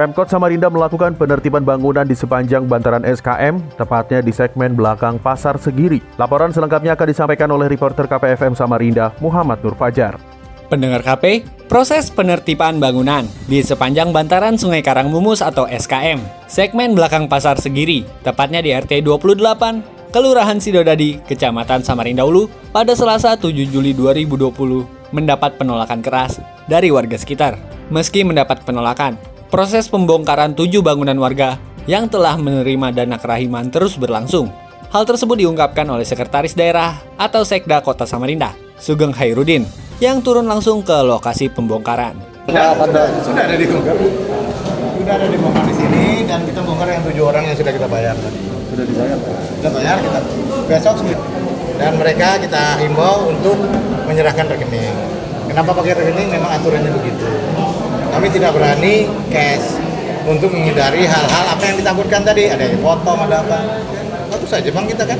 Pemkot Samarinda melakukan penertiban bangunan di sepanjang bantaran SKM, tepatnya di segmen belakang Pasar Segiri. Laporan selengkapnya akan disampaikan oleh reporter KPFM Samarinda, Muhammad Nur Fajar. Pendengar KP, proses penertiban bangunan di sepanjang bantaran Sungai Karangmumus atau SKM, segmen belakang Pasar Segiri, tepatnya di RT 28, Kelurahan Sidodadi, Kecamatan Samarinda Ulu, pada Selasa 7 Juli 2020, mendapat penolakan keras dari warga sekitar. Meski mendapat penolakan, proses pembongkaran tujuh bangunan warga yang telah menerima dana kerahiman terus berlangsung. Hal tersebut diungkapkan oleh Sekretaris Daerah atau Sekda Kota Samarinda, Sugeng Hairudin, yang turun langsung ke lokasi pembongkaran. Sudah, sudah, sudah ada dibongkar. Sudah ada dibongkar di sini dan kita bongkar yang tujuh orang yang sudah kita bayar tadi. Sudah dibayar? Sudah bayar kita. Besok dan mereka kita himbau untuk menyerahkan rekening. Kenapa pakai rekening? Memang aturannya begitu kami tidak berani cash untuk menghindari hal-hal apa yang ditakutkan tadi. Ada yang potong ada apa. Bagus saja bang kita kan.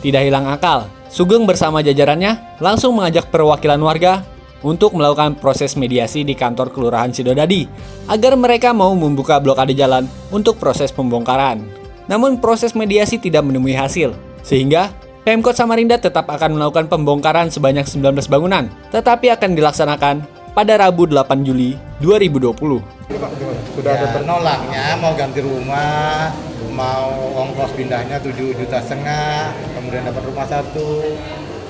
Tidak hilang akal. Sugeng bersama jajarannya langsung mengajak perwakilan warga untuk melakukan proses mediasi di kantor Kelurahan Sidodadi agar mereka mau membuka blokade jalan untuk proses pembongkaran. Namun proses mediasi tidak menemui hasil, sehingga Pemkot Samarinda tetap akan melakukan pembongkaran sebanyak 19 bangunan, tetapi akan dilaksanakan pada Rabu 8 Juli 2020. Sudah ada penolaknya mau ganti rumah, mau ongkos pindahnya 7 juta setengah, kemudian dapat rumah satu.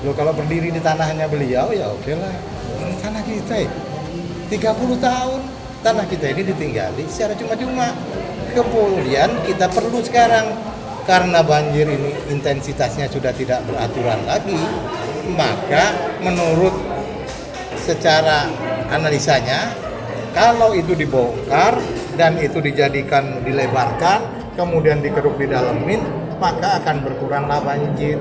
Lo kalau berdiri di tanahnya beliau ya oke lah. Ini tanah kita ya. 30 tahun tanah kita ini ditinggali secara cuma-cuma. Kemudian kita perlu sekarang karena banjir ini intensitasnya sudah tidak beraturan lagi, maka menurut secara analisanya kalau itu dibongkar dan itu dijadikan dilebarkan kemudian dikeruk di dalamin maka akan berkuranglah banjir.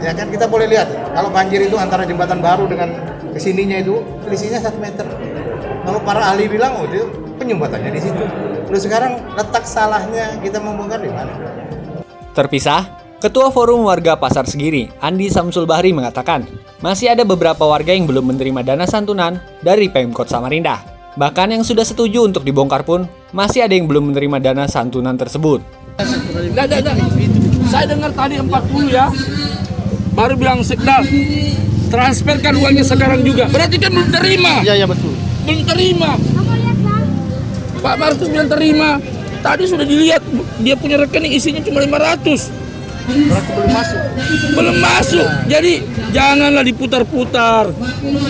Ya kan kita boleh lihat kalau banjir itu antara jembatan baru dengan ke sininya itu selisihnya satu meter. Kalau para ahli bilang oh itu penyumbatannya di situ. Lalu sekarang letak salahnya kita membongkar di mana? Terpisah Ketua Forum Warga Pasar Segiri, Andi Samsul Bahri mengatakan, masih ada beberapa warga yang belum menerima dana santunan dari Pemkot Samarinda. Bahkan yang sudah setuju untuk dibongkar pun, masih ada yang belum menerima dana santunan tersebut. Nah, nah, nah. Saya dengar tadi 40 ya, baru bilang sekdal, transferkan uangnya sekarang juga. Berarti kan belum terima. Iya, iya betul. Belum terima. Pak Markus bilang terima. Tadi sudah dilihat, dia punya rekening isinya cuma 500 Berarti belum masuk. Belum masuk. Jadi janganlah diputar-putar.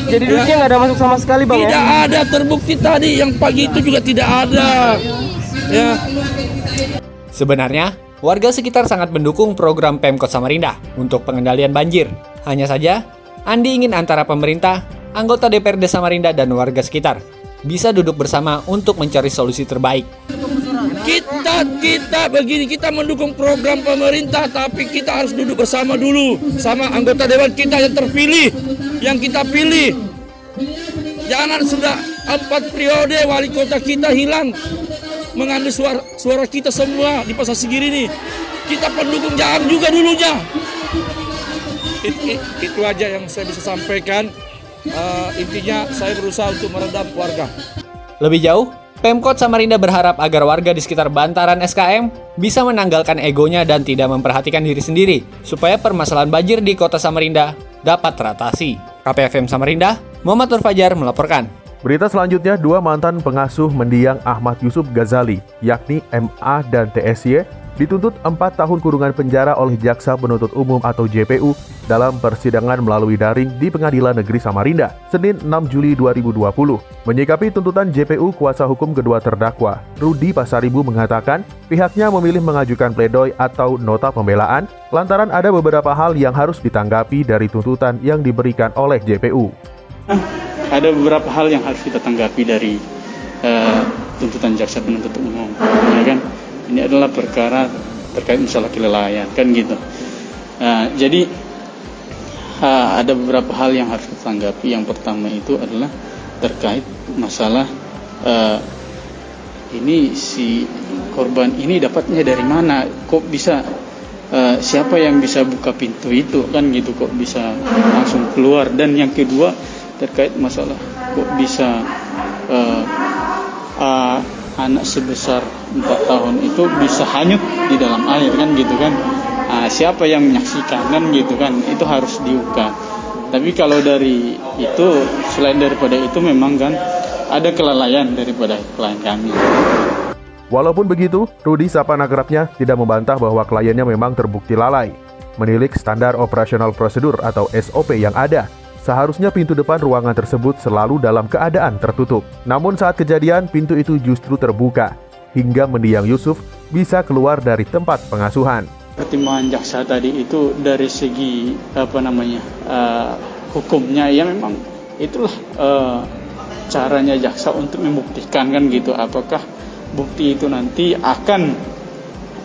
Jadi ya. duitnya nggak ada masuk sama sekali bang? Tidak ya? ada terbukti tadi yang pagi itu juga tidak ada. Ya. Sebenarnya warga sekitar sangat mendukung program Pemkot Samarinda untuk pengendalian banjir. Hanya saja Andi ingin antara pemerintah, anggota DPRD Samarinda dan warga sekitar bisa duduk bersama untuk mencari solusi terbaik. Kita kita begini kita mendukung program pemerintah tapi kita harus duduk bersama dulu sama anggota dewan kita yang terpilih yang kita pilih. Jangan sudah empat periode wali kota kita hilang mengambil suara suara kita semua di pasar segiri ini. Kita pendukung jangan juga dulunya. It, it, itu aja yang saya bisa sampaikan. Uh, intinya saya berusaha untuk meredam warga. Lebih jauh, Pemkot Samarinda berharap agar warga di sekitar bantaran SKM bisa menanggalkan egonya dan tidak memperhatikan diri sendiri, supaya permasalahan banjir di kota Samarinda dapat teratasi. KPFM Samarinda, Muhammad Nur Fajar melaporkan. Berita selanjutnya, dua mantan pengasuh mendiang Ahmad Yusuf Ghazali, yakni MA dan TSY, dituntut 4 tahun kurungan penjara oleh Jaksa Penuntut Umum atau JPU dalam persidangan melalui daring di Pengadilan Negeri Samarinda, Senin 6 Juli 2020. Menyikapi tuntutan JPU, kuasa hukum kedua terdakwa, Rudi Pasaribu mengatakan pihaknya memilih mengajukan pledoi atau nota pembelaan lantaran ada beberapa hal yang harus ditanggapi dari tuntutan yang diberikan oleh JPU. Ada beberapa hal yang harus kita tanggapi dari uh, tuntutan jaksa penuntut umum, ya kan? Ini adalah perkara terkait masalah kelalaian, kan gitu. Nah, jadi uh, ada beberapa hal yang harus kita tanggapi. Yang pertama itu adalah terkait masalah uh, ini si korban ini dapatnya dari mana? Kok bisa uh, siapa yang bisa buka pintu itu kan gitu? Kok bisa langsung keluar? Dan yang kedua terkait masalah kok bisa uh, uh, anak sebesar empat tahun itu bisa hanyut di dalam air kan gitu kan? Uh, siapa yang menyaksikan kan gitu kan? Itu harus diungkap. Tapi kalau dari itu selain daripada itu memang kan ada kelalaian daripada klien kami. Walaupun begitu, Rudi Sapa Nagrapnya tidak membantah bahwa kliennya memang terbukti lalai. Menilik standar operasional prosedur atau SOP yang ada, seharusnya pintu depan ruangan tersebut selalu dalam keadaan tertutup. Namun saat kejadian, pintu itu justru terbuka, hingga mendiang Yusuf bisa keluar dari tempat pengasuhan. Pertimbangan jaksa tadi itu dari segi apa namanya uh, hukumnya ya memang itulah uh, caranya jaksa untuk membuktikan kan gitu apakah bukti itu nanti akan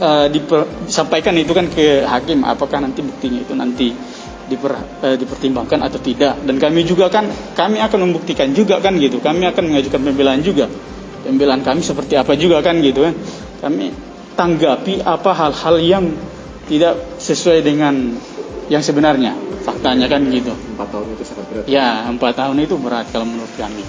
uh, disampaikan itu kan ke hakim apakah nanti buktinya itu nanti diper, uh, dipertimbangkan atau tidak. Dan kami juga kan kami akan membuktikan juga kan gitu. Kami akan mengajukan pembelaan juga. Pembelaan kami seperti apa juga kan gitu kan kami tanggapi apa hal-hal yang tidak sesuai dengan yang sebenarnya. Faktanya kan gitu. Empat tahun itu sangat berat. Ya empat tahun itu berat kalau menurut kami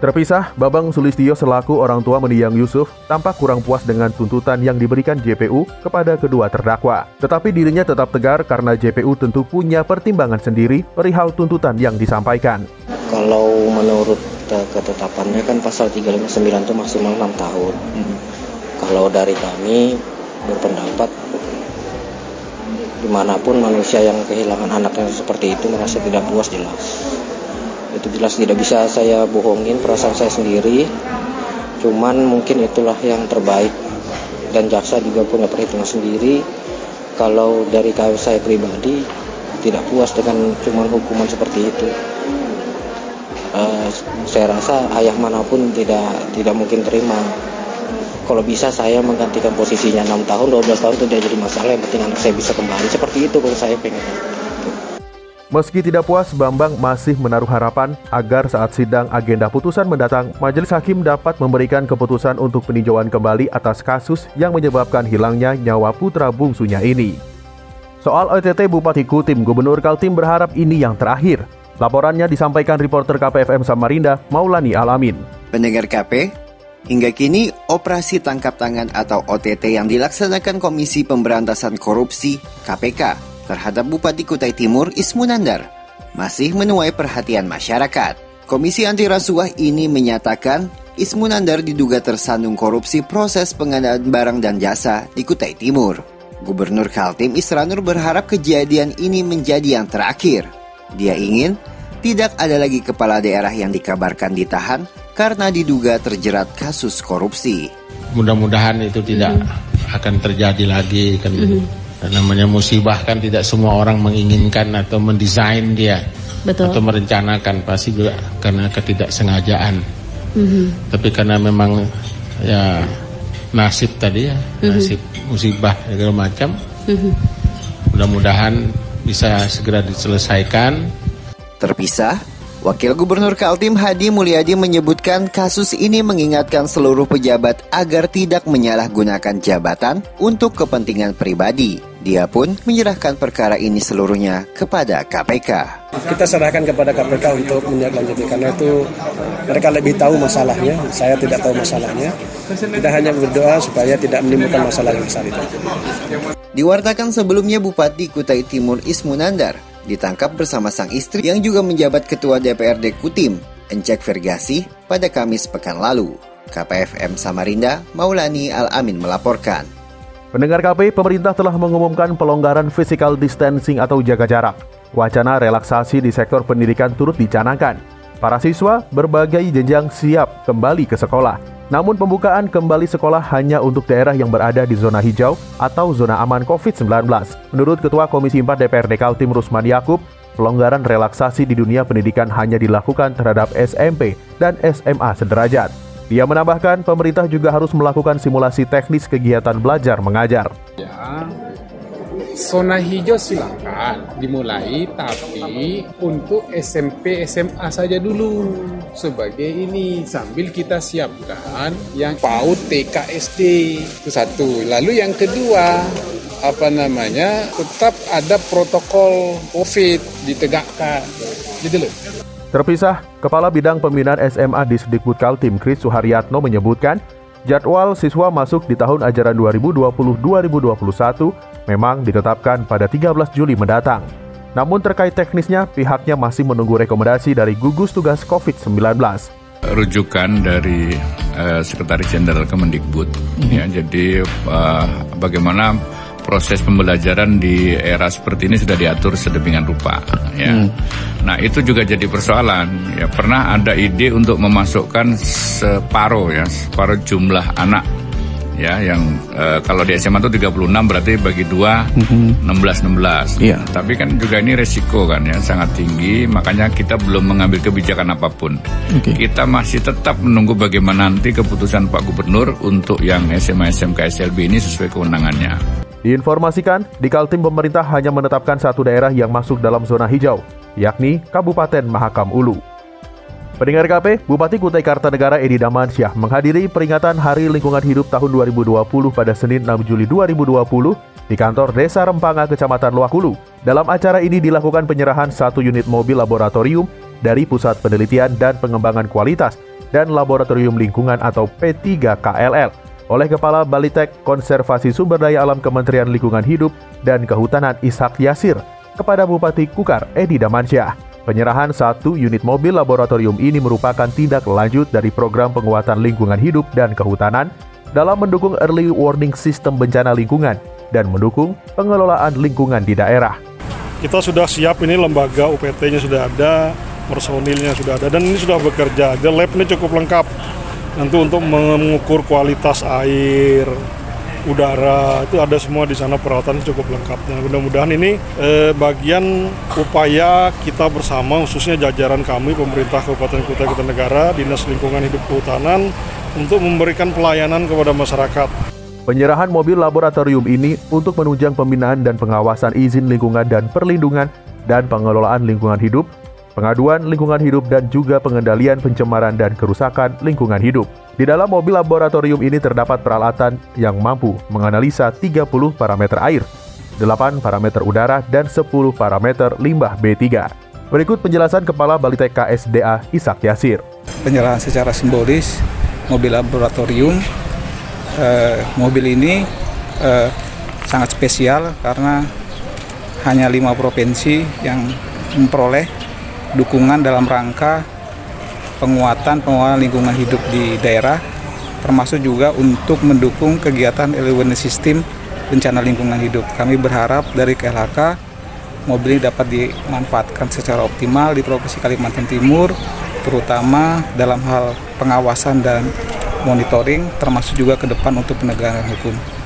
Terpisah, Babang Sulistio selaku orang tua mendiang Yusuf tampak kurang puas dengan tuntutan yang diberikan JPU kepada kedua terdakwa. Tetapi dirinya tetap tegar karena JPU tentu punya pertimbangan sendiri perihal tuntutan yang disampaikan. Kalau menurut ketetapannya kan pasal 359 itu maksimal 6 tahun. Hmm. Kalau dari kami berpendapat di mana pun manusia yang kehilangan anaknya seperti itu merasa tidak puas jelas itu jelas tidak bisa saya bohongin perasaan saya sendiri. Cuman mungkin itulah yang terbaik. Dan jaksa juga punya perhitungan sendiri. Kalau dari saya pribadi tidak puas dengan cuman hukuman seperti itu. Uh, saya rasa ayah mana pun tidak tidak mungkin terima. Kalau bisa saya menggantikan posisinya 6 tahun 12 tahun itu tidak jadi masalah. Yang penting anak saya bisa kembali. Seperti itu kalau saya pengen Meski tidak puas, Bambang masih menaruh harapan agar saat sidang agenda putusan mendatang, majelis hakim dapat memberikan keputusan untuk peninjauan kembali atas kasus yang menyebabkan hilangnya nyawa putra bungsunya ini. Soal OTT Bupati Kutim, Gubernur Kaltim berharap ini yang terakhir. Laporannya disampaikan reporter KPFM Samarinda, Maulani Alamin. Pendengar KP, Hingga kini, operasi tangkap tangan atau OTT yang dilaksanakan Komisi Pemberantasan Korupsi (KPK) terhadap Bupati Kutai Timur Ismunandar masih menuai perhatian masyarakat. Komisi Anti Rasuah ini menyatakan Ismunandar diduga tersandung korupsi proses pengadaan barang dan jasa di Kutai Timur. Gubernur Kaltim Isranur berharap kejadian ini menjadi yang terakhir. Dia ingin tidak ada lagi kepala daerah yang dikabarkan ditahan karena diduga terjerat kasus korupsi. Mudah-mudahan itu tidak mm. akan terjadi lagi kan. Mm namanya musibah kan tidak semua orang menginginkan atau mendesain dia Betul. atau merencanakan pasti juga karena ketidaksengajaan mm-hmm. tapi karena memang ya nasib tadi ya mm-hmm. nasib musibah segala macam mm-hmm. mudah-mudahan bisa segera diselesaikan terpisah Wakil Gubernur Kaltim Hadi Mulyadi menyebutkan kasus ini mengingatkan seluruh pejabat agar tidak menyalahgunakan jabatan untuk kepentingan pribadi. Dia pun menyerahkan perkara ini seluruhnya kepada KPK. Kita serahkan kepada KPK untuk menindaklanjuti karena itu mereka lebih tahu masalahnya. Saya tidak tahu masalahnya. Kita hanya berdoa supaya tidak menimbulkan masalah yang besar itu. Diwartakan sebelumnya Bupati Kutai Timur Ismunandar ditangkap bersama sang istri yang juga menjabat Ketua DPRD Kutim, Encek Vergasi, pada Kamis pekan lalu. KPFM Samarinda, Maulani Al-Amin melaporkan. Pendengar KP, pemerintah telah mengumumkan pelonggaran physical distancing atau jaga jarak. Wacana relaksasi di sektor pendidikan turut dicanangkan. Para siswa berbagai jenjang siap kembali ke sekolah. Namun pembukaan kembali sekolah hanya untuk daerah yang berada di zona hijau atau zona aman COVID-19. Menurut Ketua Komisi 4 DPRD Kaltim Rusman Yakub, pelonggaran relaksasi di dunia pendidikan hanya dilakukan terhadap SMP dan SMA sederajat. Dia menambahkan pemerintah juga harus melakukan simulasi teknis kegiatan belajar mengajar. Ya, zona hijau silakan dimulai, tapi untuk SMP SMA saja dulu sebagai ini sambil kita siapkan yang PAUD TK SD itu satu. Lalu yang kedua apa namanya tetap ada protokol COVID ditegakkan. Gitu loh. Terpisah, Kepala Bidang Pembinaan SMA di Sedikbud Kaltim Kris Suharyatno menyebutkan, jadwal siswa masuk di tahun ajaran 2020-2021 memang ditetapkan pada 13 Juli mendatang. Namun terkait teknisnya, pihaknya masih menunggu rekomendasi dari gugus tugas COVID-19 rujukan dari uh, Sekretaris Jenderal Kemendikbud. Mm -hmm. Ya, jadi uh, bagaimana proses pembelajaran di era seperti ini sudah diatur sedemikian rupa ya. Hmm. Nah, itu juga jadi persoalan. Ya, pernah ada ide untuk memasukkan separuh ya, separuh jumlah anak ya yang e, kalau di SMA itu 36 berarti bagi dua mm-hmm. 16 16. Yeah. Tapi kan juga ini resiko kan ya sangat tinggi makanya kita belum mengambil kebijakan apa pun. Okay. Kita masih tetap menunggu bagaimana nanti keputusan Pak Gubernur untuk yang SMA SMK SLB ini sesuai kewenangannya. Diinformasikan, di Kaltim pemerintah hanya menetapkan satu daerah yang masuk dalam zona hijau, yakni Kabupaten Mahakam Ulu. Pendengar KP, Bupati Kutai Kartanegara Edi Damansyah menghadiri peringatan Hari Lingkungan Hidup tahun 2020 pada Senin 6 Juli 2020 di kantor Desa Rempanga, Kecamatan Luakulu. Dalam acara ini dilakukan penyerahan satu unit mobil laboratorium dari Pusat Penelitian dan Pengembangan Kualitas dan Laboratorium Lingkungan atau P3KLL oleh Kepala Balitek Konservasi Sumber Daya Alam Kementerian Lingkungan Hidup dan Kehutanan Ishak Yasir kepada Bupati Kukar Edi Damansyah. Penyerahan satu unit mobil laboratorium ini merupakan tindak lanjut dari program penguatan lingkungan hidup dan kehutanan dalam mendukung early warning sistem bencana lingkungan dan mendukung pengelolaan lingkungan di daerah. Kita sudah siap ini lembaga UPT-nya sudah ada, personilnya sudah ada dan ini sudah bekerja. The lab ini cukup lengkap nanti untuk mengukur kualitas air udara itu ada semua di sana peralatan cukup lengkap. Nah, mudah-mudahan ini eh, bagian upaya kita bersama khususnya jajaran kami pemerintah Kabupaten Kutai Kartanegara, Dinas Lingkungan Hidup Kehutanan untuk memberikan pelayanan kepada masyarakat. Penyerahan mobil laboratorium ini untuk menunjang pembinaan dan pengawasan izin lingkungan dan perlindungan dan pengelolaan lingkungan hidup pengaduan lingkungan hidup dan juga pengendalian pencemaran dan kerusakan lingkungan hidup. Di dalam mobil laboratorium ini terdapat peralatan yang mampu menganalisa 30 parameter air, 8 parameter udara, dan 10 parameter limbah B3. Berikut penjelasan Kepala Balitek KSDA Isak Yasir. Penyerahan secara simbolis mobil laboratorium eh, mobil ini eh, sangat spesial karena hanya lima provinsi yang memperoleh dukungan dalam rangka penguatan pengelolaan lingkungan hidup di daerah termasuk juga untuk mendukung kegiatan awareness system bencana lingkungan hidup. Kami berharap dari KLHK mobil ini dapat dimanfaatkan secara optimal di Provinsi Kalimantan Timur terutama dalam hal pengawasan dan monitoring termasuk juga ke depan untuk penegakan hukum.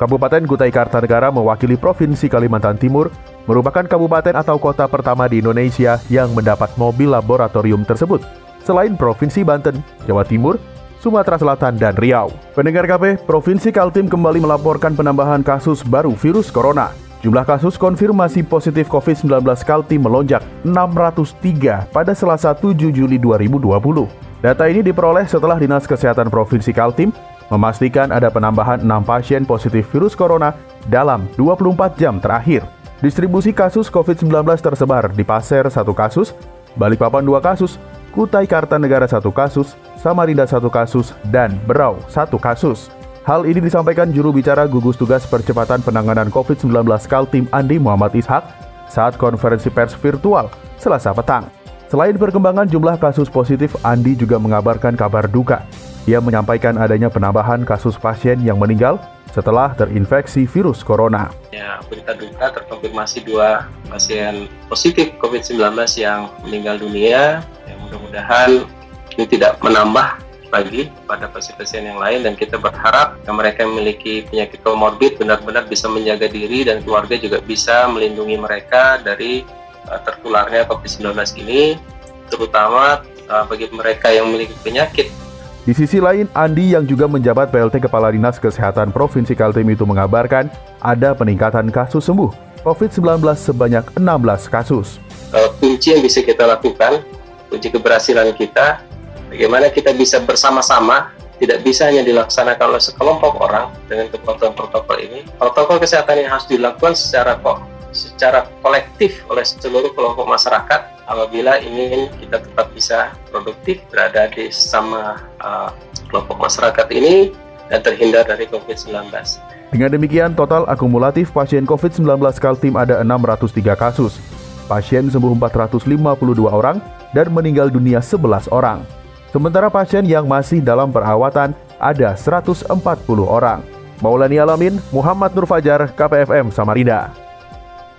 Kabupaten Kutai Kartanegara mewakili Provinsi Kalimantan Timur merupakan kabupaten atau kota pertama di Indonesia yang mendapat mobil laboratorium tersebut, selain Provinsi Banten, Jawa Timur, Sumatera Selatan, dan Riau. Pendengar KP, Provinsi Kaltim kembali melaporkan penambahan kasus baru virus corona. Jumlah kasus konfirmasi positif COVID-19 Kaltim melonjak 603 pada Selasa 7 Juli 2020. Data ini diperoleh setelah Dinas Kesehatan Provinsi Kaltim memastikan ada penambahan 6 pasien positif virus corona dalam 24 jam terakhir. Distribusi kasus COVID-19 tersebar di Pasir satu kasus, Balikpapan dua kasus, Kutai Kartanegara satu kasus, Samarinda satu kasus, dan Berau satu kasus. Hal ini disampaikan juru bicara gugus tugas percepatan penanganan COVID-19 Kaltim Andi Muhammad Ishak saat konferensi pers virtual selasa petang. Selain perkembangan jumlah kasus positif, Andi juga mengabarkan kabar duka ia menyampaikan adanya penambahan kasus pasien yang meninggal setelah terinfeksi virus corona. Ya, berita duka terkonfirmasi dua pasien positif COVID-19 yang meninggal dunia. Ya, mudah-mudahan ini tidak menambah lagi pada pasien-pasien yang lain dan kita berharap yang mereka yang memiliki penyakit komorbid benar-benar bisa menjaga diri dan keluarga juga bisa melindungi mereka dari uh, tertularnya COVID-19 ini terutama uh, bagi mereka yang memiliki penyakit Di sisi lain, Andi yang juga menjabat PLT Kepala Dinas Kesehatan Provinsi Kaltim itu mengabarkan ada peningkatan kasus sembuh COVID-19 sebanyak 16 kasus. Kunci yang bisa kita lakukan, kunci keberhasilan kita, bagaimana kita bisa bersama-sama, tidak bisa hanya dilaksanakan oleh sekelompok orang dengan kepatuhan protokol ini. Protokol kesehatan yang harus dilakukan secara kok secara kolektif oleh seluruh kelompok masyarakat apabila ingin kita tetap bisa produktif berada di sama uh, kelompok masyarakat ini dan terhindar dari COVID-19. Dengan demikian, total akumulatif pasien COVID-19 Kaltim ada 603 kasus. Pasien sembuh 452 orang dan meninggal dunia 11 orang. Sementara pasien yang masih dalam perawatan ada 140 orang. Maulani Alamin, Muhammad Nur Fajar, KPFM Samarinda.